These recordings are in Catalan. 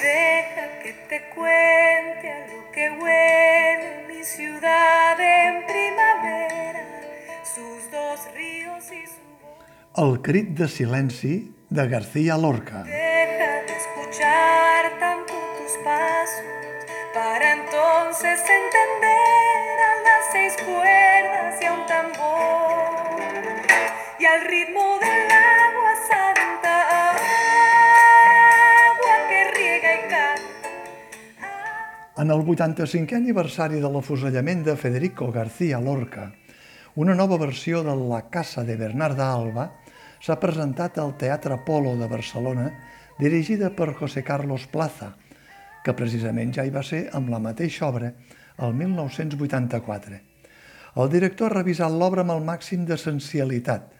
te cuente a lo que huele mi ciudad en primavera, sus dos ríos y su voz. El crit de silenci de García Lorca. Deja de escuchar tanto tus pasos para entonces entender a las seis cuerdas y a un tambor y al ritmo En el 85è aniversari de l'afusellament de Federico García Lorca, una nova versió de La Casa de Bernarda Alba s'ha presentat al Teatre Polo de Barcelona dirigida per José Carlos Plaza, que precisament ja hi va ser amb la mateixa obra el 1984. El director ha revisat l'obra amb el màxim d'essencialitat,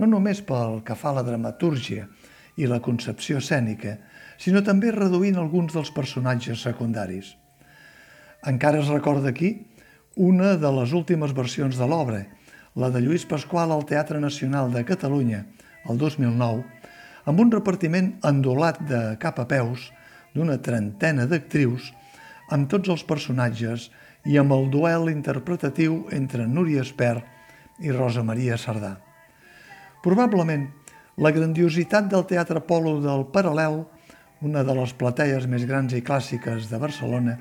no només pel que fa a la dramatúrgia i la concepció escènica, sinó també reduint alguns dels personatges secundaris. Encara es recorda aquí una de les últimes versions de l'obra, la de Lluís Pasqual al Teatre Nacional de Catalunya, el 2009, amb un repartiment endolat de cap a peus d'una trentena d'actrius, amb tots els personatges i amb el duel interpretatiu entre Núria Espert i Rosa Maria Sardà. Probablement, la grandiositat del Teatre Polo del Paral·lel, una de les plateies més grans i clàssiques de Barcelona,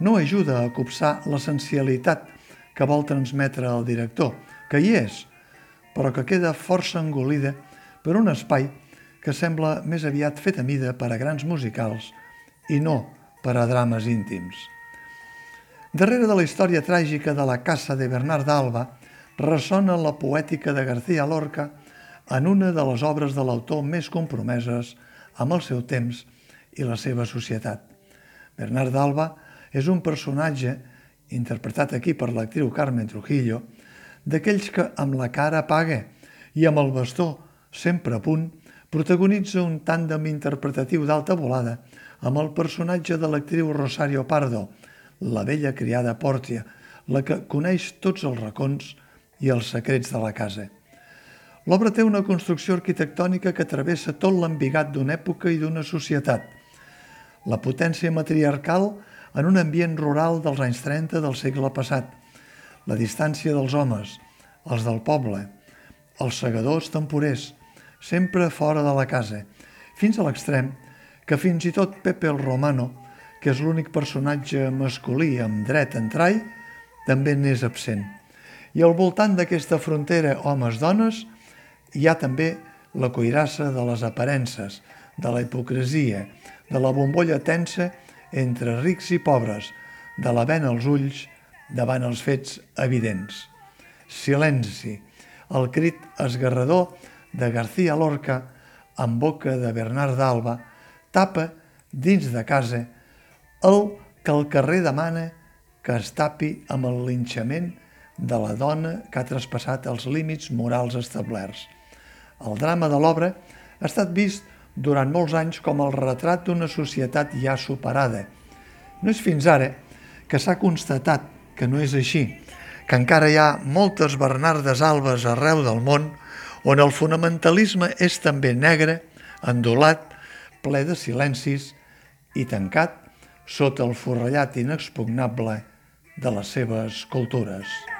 no ajuda a copsar l'essencialitat que vol transmetre el director, que hi és, però que queda força engolida per un espai que sembla més aviat fet a mida per a grans musicals i no per a drames íntims. Darrere de la història tràgica de la Casa de Bernard d'Alba ressona la poètica de García Lorca en una de les obres de l'autor més compromeses amb el seu temps i la seva societat. Bernard d'Alba és un personatge, interpretat aquí per l'actriu Carmen Trujillo, d'aquells que amb la cara paga i amb el bastó sempre a punt protagonitza un tàndem interpretatiu d'alta volada amb el personatge de l'actriu Rosario Pardo, la vella criada Pòrtia, la que coneix tots els racons i els secrets de la casa. L'obra té una construcció arquitectònica que travessa tot l'ambigat d'una època i d'una societat. La potència matriarcal en un ambient rural dels anys 30 del segle passat, la distància dels homes, els del poble, els segadors temporers, sempre fora de la casa, fins a l'extrem que fins i tot Pepe el Romano, que és l'únic personatge masculí amb dret a entrar també n'és absent. I al voltant d'aquesta frontera homes-dones hi ha també la cuirassa de les aparences, de la hipocresia, de la bombolla tensa entre rics i pobres, de la vena als ulls davant els fets evidents. Silenci, el crit esgarrador de García Lorca en boca de Bernard d'Alba, tapa dins de casa el que el carrer demana que es tapi amb el linxament de la dona que ha traspassat els límits morals establerts. El drama de l'obra ha estat vist durant molts anys com el retrat d'una societat ja superada. No és fins ara que s'ha constatat que no és així, que encara hi ha moltes Bernardes Albes arreu del món on el fonamentalisme és també negre, endolat, ple de silencis i tancat sota el forrellat inexpugnable de les seves cultures.